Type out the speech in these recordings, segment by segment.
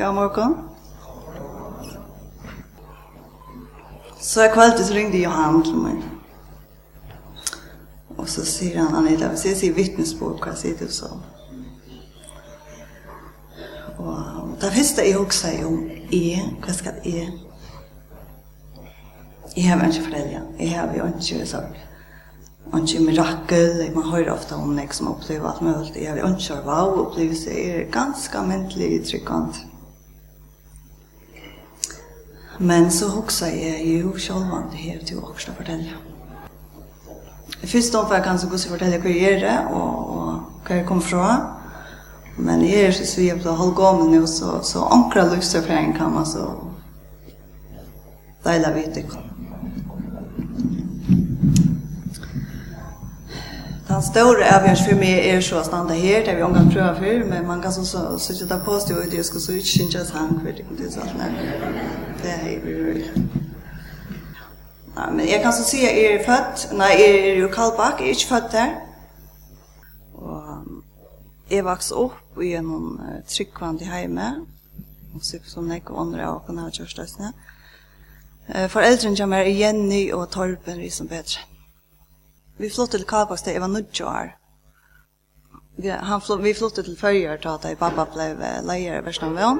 God morgen. Så jeg kvalitet så ringde Johan til meg. Og så sier han, Anita, hvis jeg sier vittnesbord, hva sier du så? Og, det første jeg også sier om, er, hva skal jeg? Jeg har ikke foreldre, jeg har jo ikke sorg. ikke mirakel, jeg må høre ofte om jeg som opplever alt mulig. Jeg har jo ikke wow, opplever seg er ganske myndelig tryggant. Men så huxar jeg jo själv om det här till också fortälja. Först då får jag kanske gå så fortälja vad jag gör og, og hva jeg kom fra. Men jeg er så jeg på halvgående nå, så, så ankra lyftsöfrän kan man så dela vid det. Den store avgörs for meg er så å stande her, det där vi omgang prövar för men man kan så sitte der på sig och det skal så inte han for det er sånn här. Det är ju Ja, men jeg kan så si at jeg er født, nei, jeg er jo Kalbak, jeg er inte fött där. Och jag vaks upp i en tryggvand i hemme, og så som jeg och andre av åkene av kjørstøsene. Eh, Foreldrene kommer Jenny og Torben bedre. Vi flyttade till Kakos där jag var nudge år. Vi, han flytt, vi flyttade till Färjör då där pappa blev lejare i Värstanvån.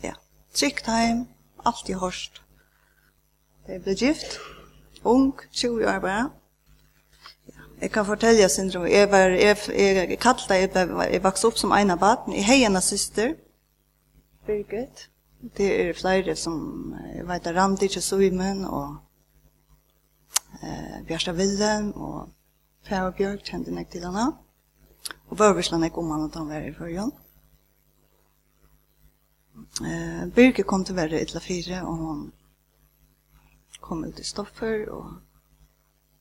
Ja, tryckt hem, allt i horst. Det blev gift, ung, 20 år bara. Ja. Jeg kan fortelle syndrom. Jeg var, jeg, jeg kallte, jeg, jeg vokste opp som en av baden. Jeg har en syster, Birgit. Det er flere som, jeg vet, Randi Kjøsøymen og eh, Bjørsta Villen og Fjær Bjørk kjente jeg til henne. Og Børvisland jeg om han at han var i førjen. Eh, Birke kom til verre ytla fire, og han kom ut i stoffer, og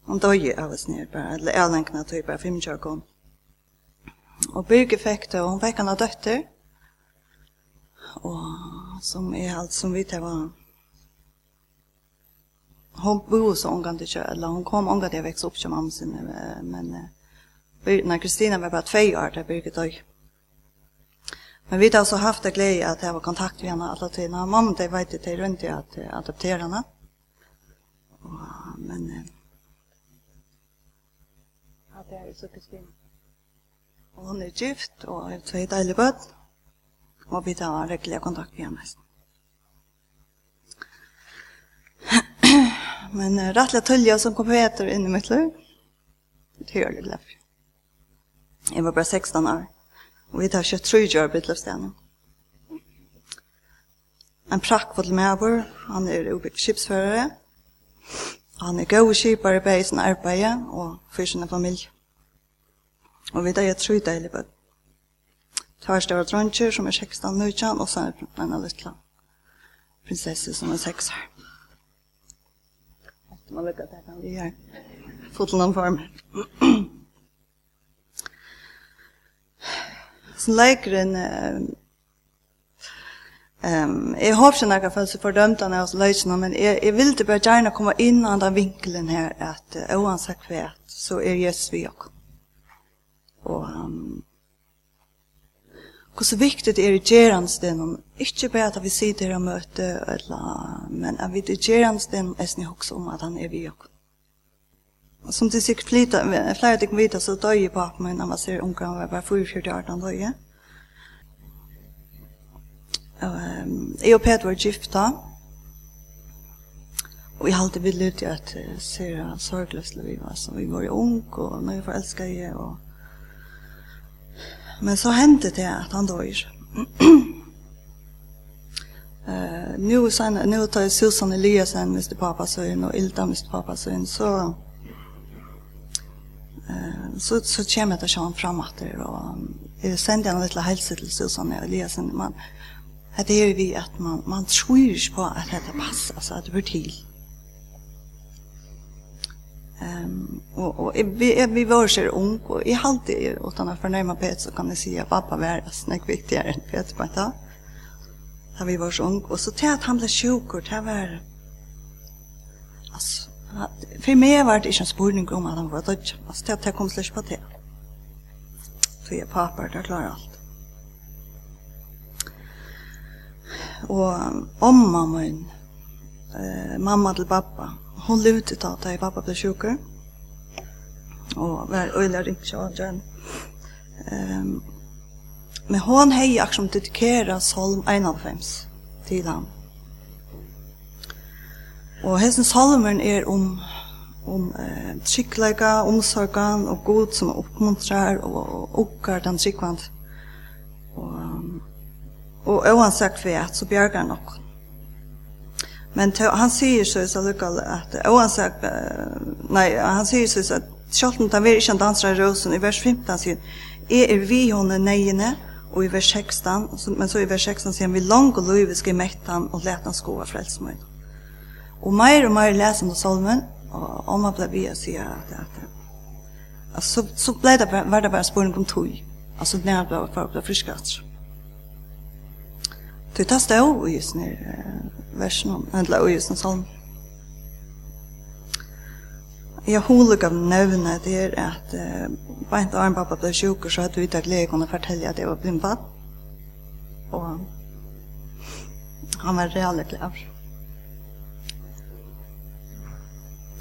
han døg av oss nere bare, eller jeg lenkene tog bare fem kjørkom. Og Birke fikk det, og hun fikk henne døtter, og som er alt som vi tar var hon bor så omgående ikke, eller hon kom omgående jeg växte opp til mamma sin, men uh, når Kristina var bare tve år, det Birgit dög. Men vi har også haft det glede at jeg var kontakt med henne alle tiden. og mamma det vet jeg inte runt i jeg adopterer henne. Men... Uh, Ja, det är så Kristina. Og hun er gift och har tve dejliga böt. og vi har regelliga kontakt med henne nästan. Men uh, rettelig tølje som kom Peter inn i mitt liv, det gjør det glad. Jeg var bare 16 år, og vi tar 23 år på utløpsstenen. En prakkfull medbor, han er skipsførere, han er gode skipere på sin arbeid og for sin familie. Og vi tar tre deilige på Tar større dronjer som er 16 nødjan, og så er en liten prinsesse som er 6 år. Man lukkar at det kan vi her. Fotland form. Så leikeren... Ehm Um, jeg håper ikke noen følelse fördömt han oss løsene, men jeg, jag vill bare gjerne komme inn in den vinkelen her, at uh, oansett hva så er Jesus vi også. Og um, hur viktigt det gerans den inte bara att vi sitter och möter, eller, men att vi det gerans den är ni också om att han är vi. Och som det sikkert flyter, flere dig vita, så døg på bak meg när man ser unga var bara för för det han døg jeg. Jeg og Peter var gifta, Og jeg halte vidt litt att se sorgløsle vi var, så vi var ju ung, och när jag förälskade och Men så hendte det at han dør. Eh nu sen nu tar Susan Eliasen Mr. Pappas son och Ilda Mr. pappa son så eh så så kommer det sjön fram att det och jag sände en liten hälsa till Susan Eliasen man hade ju vi att man man tror på att det passar så att det blir till Ehm um, och och vi vi var så ung och i halt det han har förnäma pet så kan det säga pappa var snäck viktigare än pet på ett När vi var så ung och så tät att han blev sjuk och det var alltså för mig var det inte en spurning om att han var död. Alltså till att jag kom på det. Så jag pappa där klarar allt. Och om mamma eh mamma till pappa hon lute ta ta pappa blev sjuk. Och var öjla ringt jag igen. Ehm men hon hej action dedikera Psalm 91 till han. Och hessen salmen är om om eh, tryggleika, omsorgan og god som oppmuntrar og okkar den tryggvand. Og, og oansagt vi at så bjergar nok. Men to, han sier så så lukal at oansett nei han sier så at Sjolten tar vi ikke en danser i rosen i vers 15 sier Jeg er vi hånden neiene og i vers 16 men så i vers 16 sier vi lang og lov skal mette han og lete han skoa frelsmøy og meir og meir leser han salmen og om han ble vi og sier at, at, at så, så ble det, var det bare spørning om tog altså når han ble, ble friskast. Du tar stå i just nu versen, eller i just nu salm. Jeg holig av nøvne det er at uh, bare av en pappa ble sjuk, og så hadde vi ikke lege kunne fortelle at jeg var blind bad. Og han var reallig glad.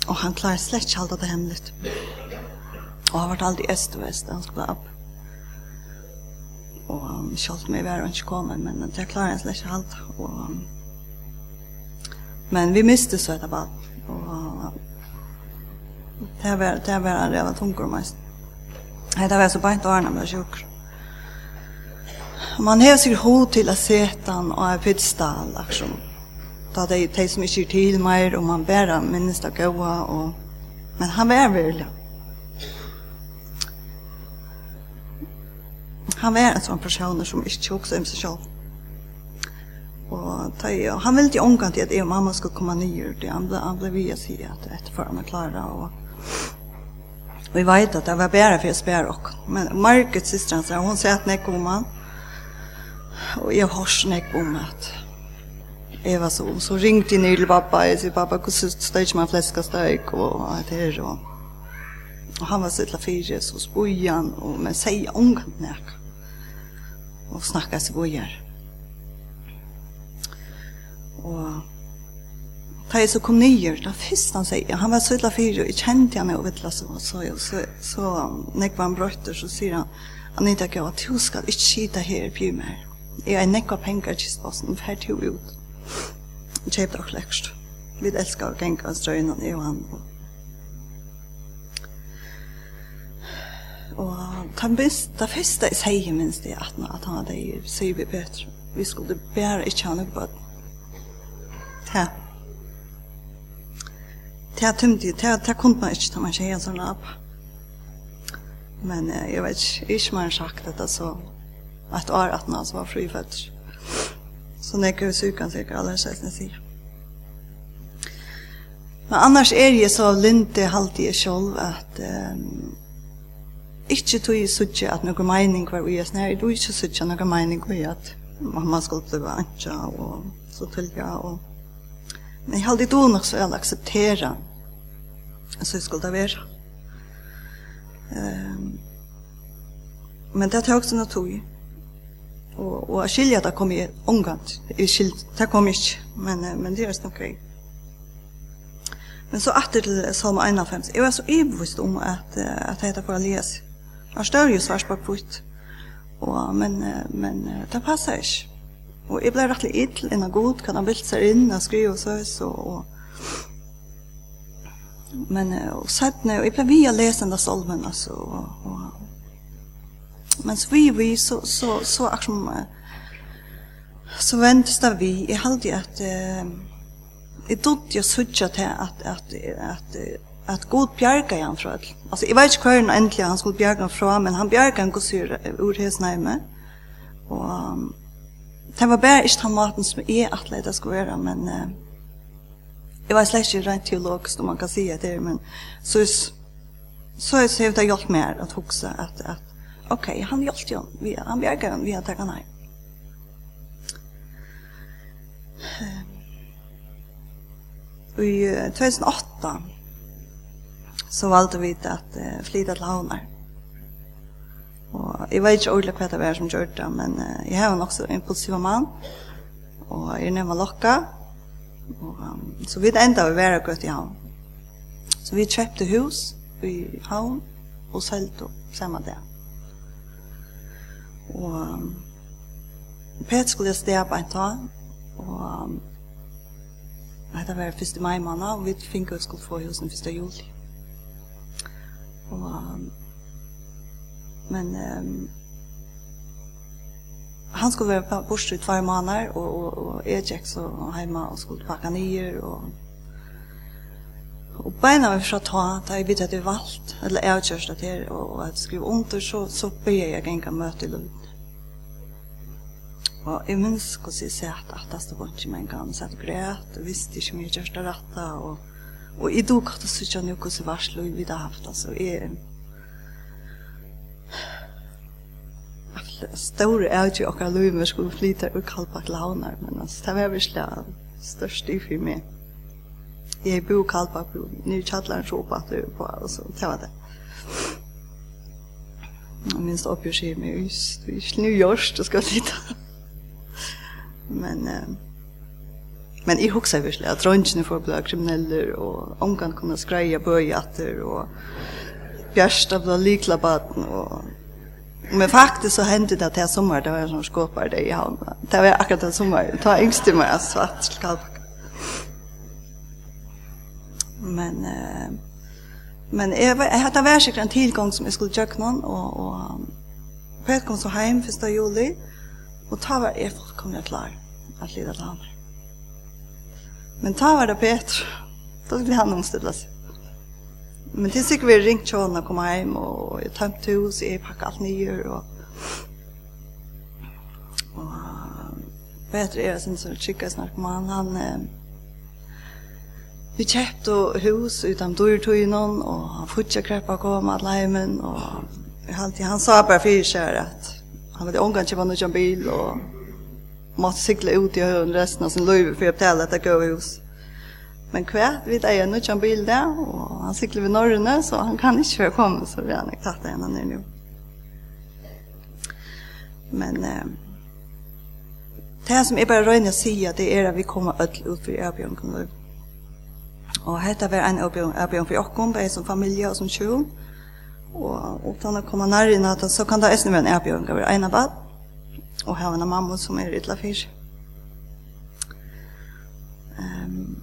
Og han klarer slett ikke alt det hemmelig. Og han var alltid øst og vest, han skulle opp. Og um, selv om jeg var ikke komme, men det klarer jeg slett ikke alt. Og, men vi miste så etter bad. Og det var, det var en revet tungur mest. Det var så bare ikke årene med sjukker. Man har sikkert hod til å sette han og en pittstall, liksom. Da det er de som ikke er til mer, og man bare minnes det gode. Og, men han var veldig han var en sån person som inte också om sig själv. Och ta, ja, han ville ju ångan till att jag och mamma skulle komma ner till han blev, han blev via sig att efterföra med Klara och Vi vet att det var bedre för att spela och men Margit systern så hon säger att när om han och jag har snäck om att Eva så så ringte jeg ned til pappa Jeg sier, pappa hur stöts man fläska stök og, att det är så Og han var sittla fyrir, så spoi han, og men sier ungan nek. Og snakka seg bojar. Og da jeg så kom nyer, da fyrst han sier, han var sittla fyrir, og jeg kjente han og vittla som han så, og så, så nekva han brøtter, så sier han, han Anita gav at du skal ikke skita her i mer. Jeg er nekva penger til spassen, fer til ut. Kjøp dere lekst. Vi elskar å genka strøyna, jeg og han, og Og kan minst, det første jeg sier minst det at, at han hadde sier vi bedre. Vi skulle bare ikke ha noe bød. Ja. Det er tømt, det er kunne man ikke ta man sier sånn opp. Men eh, jeg vet ikke, ikke man har sagt dette så at år at han var frifødt. Så når jeg så syk, kan alle kjøttene sier. Men annars er jeg så linte halte jeg selv at um, ikke tog i suttje at noen mening var ui snær, jeg tog ikke suttje noen mening ui at mamma skulle bli vantja og så tølja og men jeg hadde då nok så jeg akseptera så jeg skulle det være um, men det tog også noe tog og, og jeg skilja det kom i omgant jeg skilja, det kom ikke men, men det er snakk Men så atter til Salma 51. Jeg var så ibevisst om at, at jeg heter for å lese Jeg står jo svart på putt. Og, men, men det passer ikke. Og jeg ble rettelig ytl innan god, kan han bilt seg inn, og skrive og søs, og, og men og sættne, og jeg ble via lesen av solmen, altså, og, og men så vi, vi, så, så, så, akkur som, så ventes det vi, jeg halte at, eh, jeg dødde jo sutja til at, at, at, at at god bjarga han fra all. Altså, jeg vet ikke hva han endelig han skulle bjarga han fra, men han bjarga han gos ur hos nærme. Og um, det var bare ikke han maten som jeg atleid det skulle være, men uh, jeg var slett ikke rent teologisk, om man kan si at det er, men så er så er det har hjulpet mer at huske at, at ok, han hjulpet jo, vi, han bjarga han, vi har takket nei. Um, I 2008 så valgte vi at uh, flytta til havnar. Og jeg vet ikke ordentlig hva det var som gjør det, men uh, jeg har nok så impulsiv mann, og jeg nevner lokka, og, um, så vi enda vi var gått i havn. Så vi kjøpte hus i havn, og selte samme det. Og um, Pet skulle jeg stede på en tag, og um, det var 1. mai måned, og vi fikk vi skulle få husen 1. juli. Og, men um, han skulle være borte i tvær måneder, og, og, og jeg gikk så hjemme og skulle pakke nye, og Og beina var fra ta, da jeg vidt at jeg valgt, eller jeg kjørste til, og at jeg skrev under, så, så ber jeg ikke møte i Lund. Og jeg minns hvordan jeg sier at at det var ikke en gang, så jeg græt, og visste ikke mye kjørste rette, og Og i dag kan du sitte noe som varsler vi har haft, altså. Jeg, store er jo akkurat lov vi skulle flytta ur Kalbakk klaunar, men altså, det var virkelig størst i for meg. Jeg bor i Kalbakk, nye kjattler så oppe at du på, altså, det var det. Jeg minns det oppgjør seg med, det er ikke New York, det skal jeg Men, eh, Men jeg husker virkelig at røntgene får bli krimineller, og omgang kunne skreie bøyater, og bjørsta ble likla baden, og Men faktisk så hendte det at jeg sommer, det var jeg som skåpare det i havn. Det var akkurat det sommer, det var yngst i meg, jeg svart til kalbakka. Men, eh, men jeg, jeg hadde vært sikkert en tilgang som jeg skulle tjøkke noen, og, og Pet kom så heim 1. juli, og ta var jeg fullkomlig klar at lida til hamre. Men ta var det Peter. Då skulle han omställa sig. Men det sikkert vi ringt till honom kom hjem, och jag tømte hus, jag packade allt nye, og... och Peter är sen så chickar snack man han eh, vi kjøpte hus utan dörrtöjnon och han fortsatte kräpa kom att lajmen och alltid han sa bara för sig han hade ångan kjøpte noen bil och måtte sykle ut i høyden resten av sin liv för att tälla gøy gåhus. Men kvært, vet jag ännu en bil där och han cyklar vid Norrøne, så han kan inte være komma så vi har inte tagit en nu nå. Men eh, det som jeg bare røyner å si, det är att vi kommer öll ut for Erbjørn. kommun. Och detta var en Erbjørn for för bare som familj och som tjur. Och utan å komme nærmere, så kan det også vara en Erbjørn, det var en av vatten og hava en mamma som er ytla fyr. Um,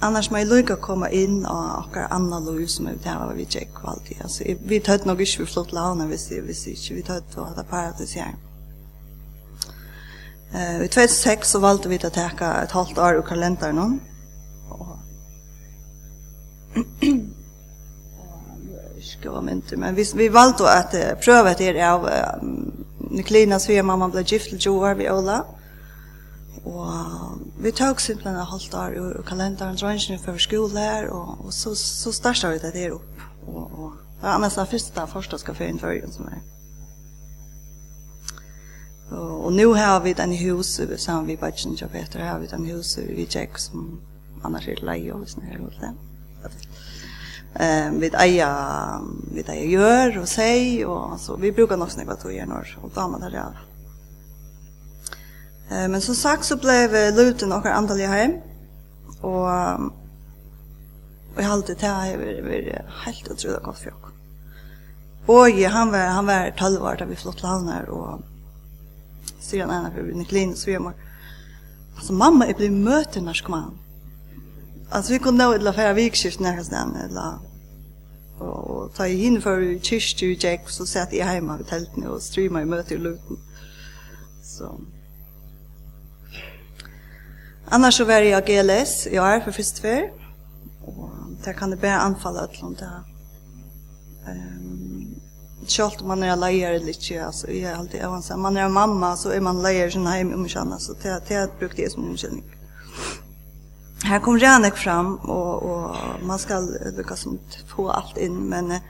annars må jeg lykke å komme inn og akkar andre lov som vi tar vi tjekk kvalitet. Altså, vi tøtt nok ikke vi flott launa hvis, hvis ikke vi tøtt og hadde paradis her. Uh, I 2006 så valgte vi til å teka et halvt år i kalenderen Og... Og skriva mynter, men vi, vi valgte å at, prøve etter av um, Niklina så mamma ble gift til Joar vi Ola. Og vi tok simpelthen en halvt år ur kalenderen, drønnsene for skole her, og, og så, så startet vi det der opp. Og, og det var nesten første dag første skal føre inn som er. Og, og nå har vi den hus, sammen med Bajin og Peter, har vi den hus vi Jack som annars er leie og sånn her og det. Eh vi eier vi eier gjør og sier og så vi bruker nok snakke to gjør når og da damer där ja. Eh men som sagt så blev luten och andliga hem och och jag alltid det här över helt otroligt gott för jag. Och han var han var 12 år där vi flott landar och så han är för Niklin så jag mår. Alltså mamma är blivit möten när ska man Alltså vi kunde nå ett lafär vikskift när jag stann eller och ta in för kyrstu jack så satt jag hemma vid tältet och streama i möte i luten. Så. Annars så var jag GLS i år för första fär. Och där kan det bara anfalla ett långt där. Ehm Sjalt man är ikke, lite alltså jag alltid jag man är mamma så är man leier sin hem om känna så det det brukt det som unnskyldning här kommer Janek fram och, och man ska lyckas som få allt in men eh,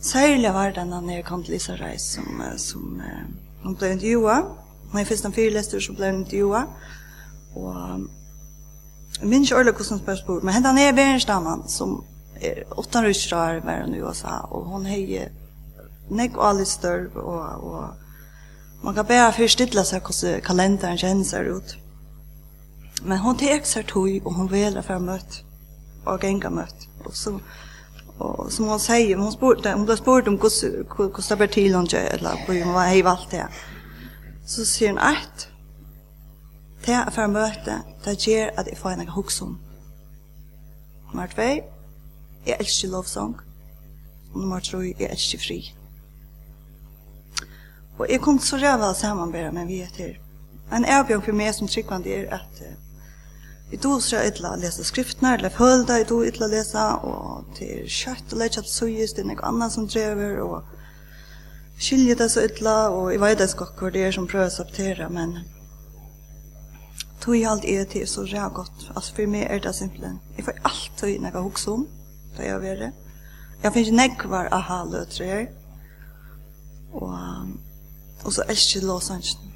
särskilt var det när jag kom till Lisa Reis som, som eh, hon blev intervjua när jag finns den fyra så blev hon och jag minns inte hur som på, men henne är Berenstamman som är åtta ryssrar var hon i USA och hon hejer nek och alls störv och, och man kan bara förstilla sig hur kalendern känns ut. Men hon tek sig tog och hon velar för mött och gänga mött. Och så och som hon säger, hon spurte hon blev spurt om hur kus där till hon gör eller på hon var hej valt det. Så säger hon att det är för möte det ger att jag får en huxum. Nummer 2 Jag älskar lovsång. Og nummer tre, Jeg älskar fri. Og jeg kom så ræva sammanbæra med vi er til. En erbjørn for meg som tryggvand er at Jeg tog så ytla å lese skriftene, eller følte i då ytla läsa och og til kjøtt og så just det er noe annet som drever, og skilje det så ytla, og jeg vet ikke kvar det er som prøver å sabtere, men tog jeg alt er til så ræv godt. Altså for meg er det simpelthen. Jeg får allt tog når jeg hokser om, da jeg vil det. Jeg finner ikke nekvar aha-løtre her, og, og så elsker låsansen.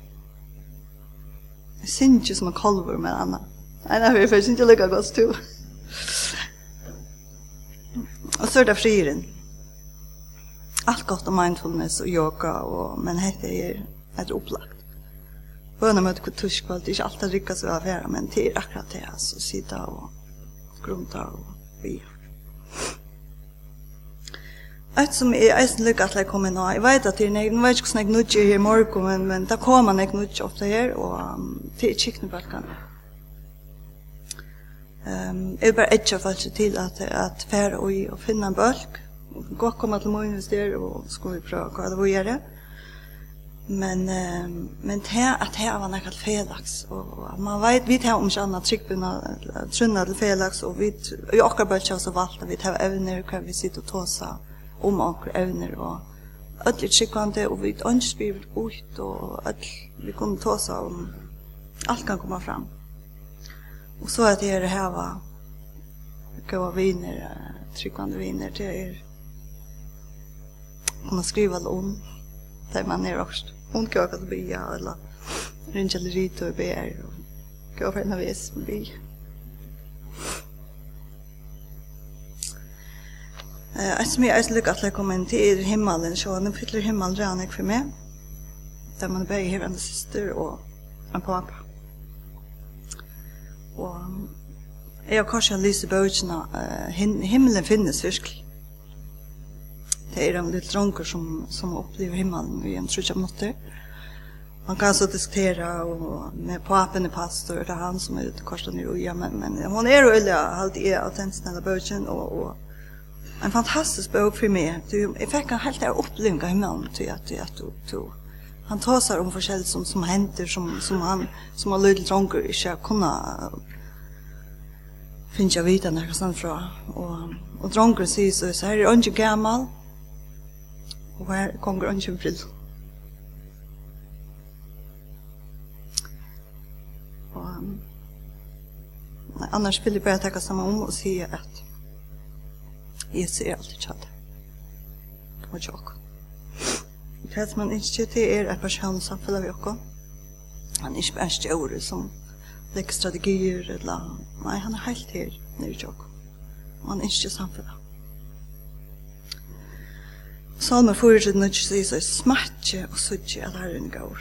Jeg synes ikke som en kolver med annet. Nei, nei, vi får ikke lykke godt to. Og så er det friren. Alt godt om mindfulness og yoga, og, men dette er et opplagt. Bøna med et kulturskvalt, ikke alt er rikket så av her, men det er akkurat det, altså, sida og grunta og bia. Ett som är eisen lykke att jeg kom inn, og vet att det är jeg vet ikke hvordan jeg nudger her i morgon men, men da kommer jeg nudger ofte her, og um, det er kikkene på alt Ehm jag bara etcha för att till att att färra och och finna en bulk. Gå komma till mig hos där och ska vi pröva vad det var göra. Men ehm men det att det var något felax och, man vet vi tar om sig annat tryckbuna trunna till felax och vi i åker bulk så valta vi tar evner kan vi sitta och tåsa om åker evner och öll tryckvande och vi önskar ut och öll vi kommer tåsa om allt kan komma fram. Og så er det är det här va. Viner, tryckande viner det är man skriver om der man er också. Hon kan också bli eller ringa lite och be og gå for en vis bli. Eh, jeg er lykke til att komma inn til himmelen så han fyller himmelen redan for meg. Der man bär här en syster och en pappa. Og jeg har kanskje lyst i bøkene, himmelen finnes virkelig. Det er en liten dronker som, som opplever himmelen i en trutja måte. Man kan så diskutera och med papen i pastor det er han som är ute korsad i Roja men, men hon är jo ölja allt är av den snälla bögen och, och en fantastisk bok för mig. Du, jag fick en helt där upplevelse i himmelen till att du, att du, han tasar om forskjelligt som, som händer som, som han som har lydel dronker ikke har kunnet jag vita vite når han fra. Og, og dronker sier så, så her er ikke gammal, og her kommer ikke frill. Og, nei, annars vil jeg bare takke sammen om og si at Jesus er alltid kjatt. Og tjokk. Det som man ikke til er et person som følger vi Jokko. Han er ikke bare stjøret som legger strategier eller... Nei, han er helt her nere i Jokko. Han er ikke samfunnet. Salmer fyrir til nødvendig sier seg smertje og suttje at her en gaur.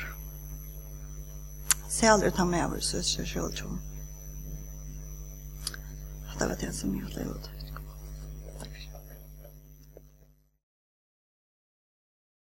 Selv ta med over sutje sjøltjon. Det var det som jeg hadde levet ut.